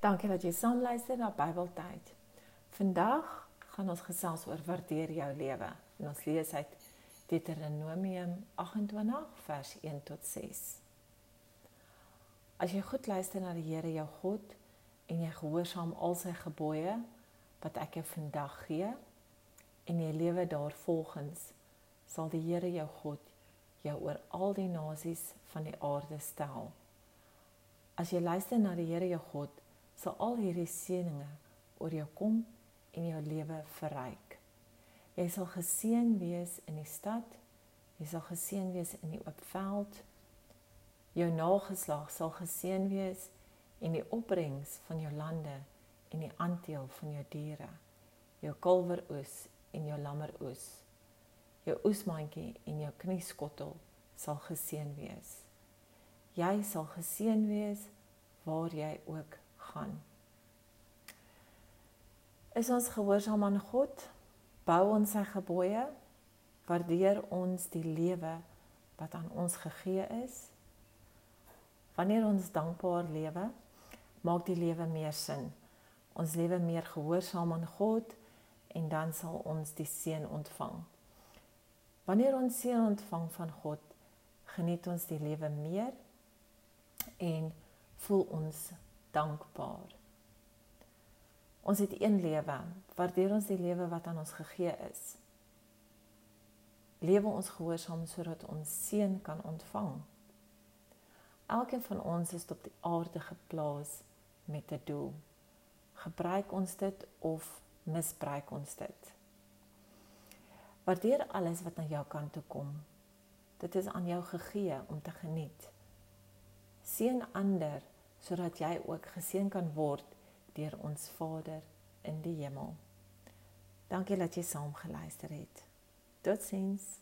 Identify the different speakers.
Speaker 1: Dankie dat jy saam luister na Bybeltyd. Vandag gaan ons gesels oor waardeer jou lewe. En ons lees uit Deuteronomium 28 vers 1 tot 6. As jy goed luister na die Here jou God en jy gehoorsaam al sy gebooie wat ek jou vandag gee en jy lewe daarvolgens, sal die Here jou God jou oor al die nasies van die aarde stel. As jy luister na die Here jou God, sal al hierdie seënings oor jou kom en jou lewe verryk. Jy sal geseën wees in die stad, jy sal geseën wees in die oop veld. Jou nageslag sal geseën wees in die opbrengs van jou lande en die aanteel van jou diere. Jou kalweroes en jou lammeroes. Jou oesmandjie en jou knieskottel sal geseën wees. Jy sal geseën wees waar jy ook gaan. Is ons gehoorsaam aan God? Bou ons sy gebooie? Waardeer ons die lewe wat aan ons gegee is? Wanneer ons dankbaar lewe, maak die lewe meer sin. Ons lewe meer gehoorsaam aan God en dan sal ons die seën ontvang. Wanneer ons seën ontvang van God, geniet ons die lewe meer en voel ons dankbaar. Ons het een lewe. Waardeer ons die lewe wat aan ons gegee is. Lewe ons gehoorsaam sodat ons seën kan ontvang. Elkeen van ons is op die aarde geplaas met 'n doel. Gebruik ons dit of misbruik ons dit? Waardeer alles wat na jou kant toe kom. Dit is aan jou gegee om te geniet. Seën ander sodat jy ook geseën kan word deur ons Vader in die hemel. Dankie dat jy saam geluister het. Totsiens.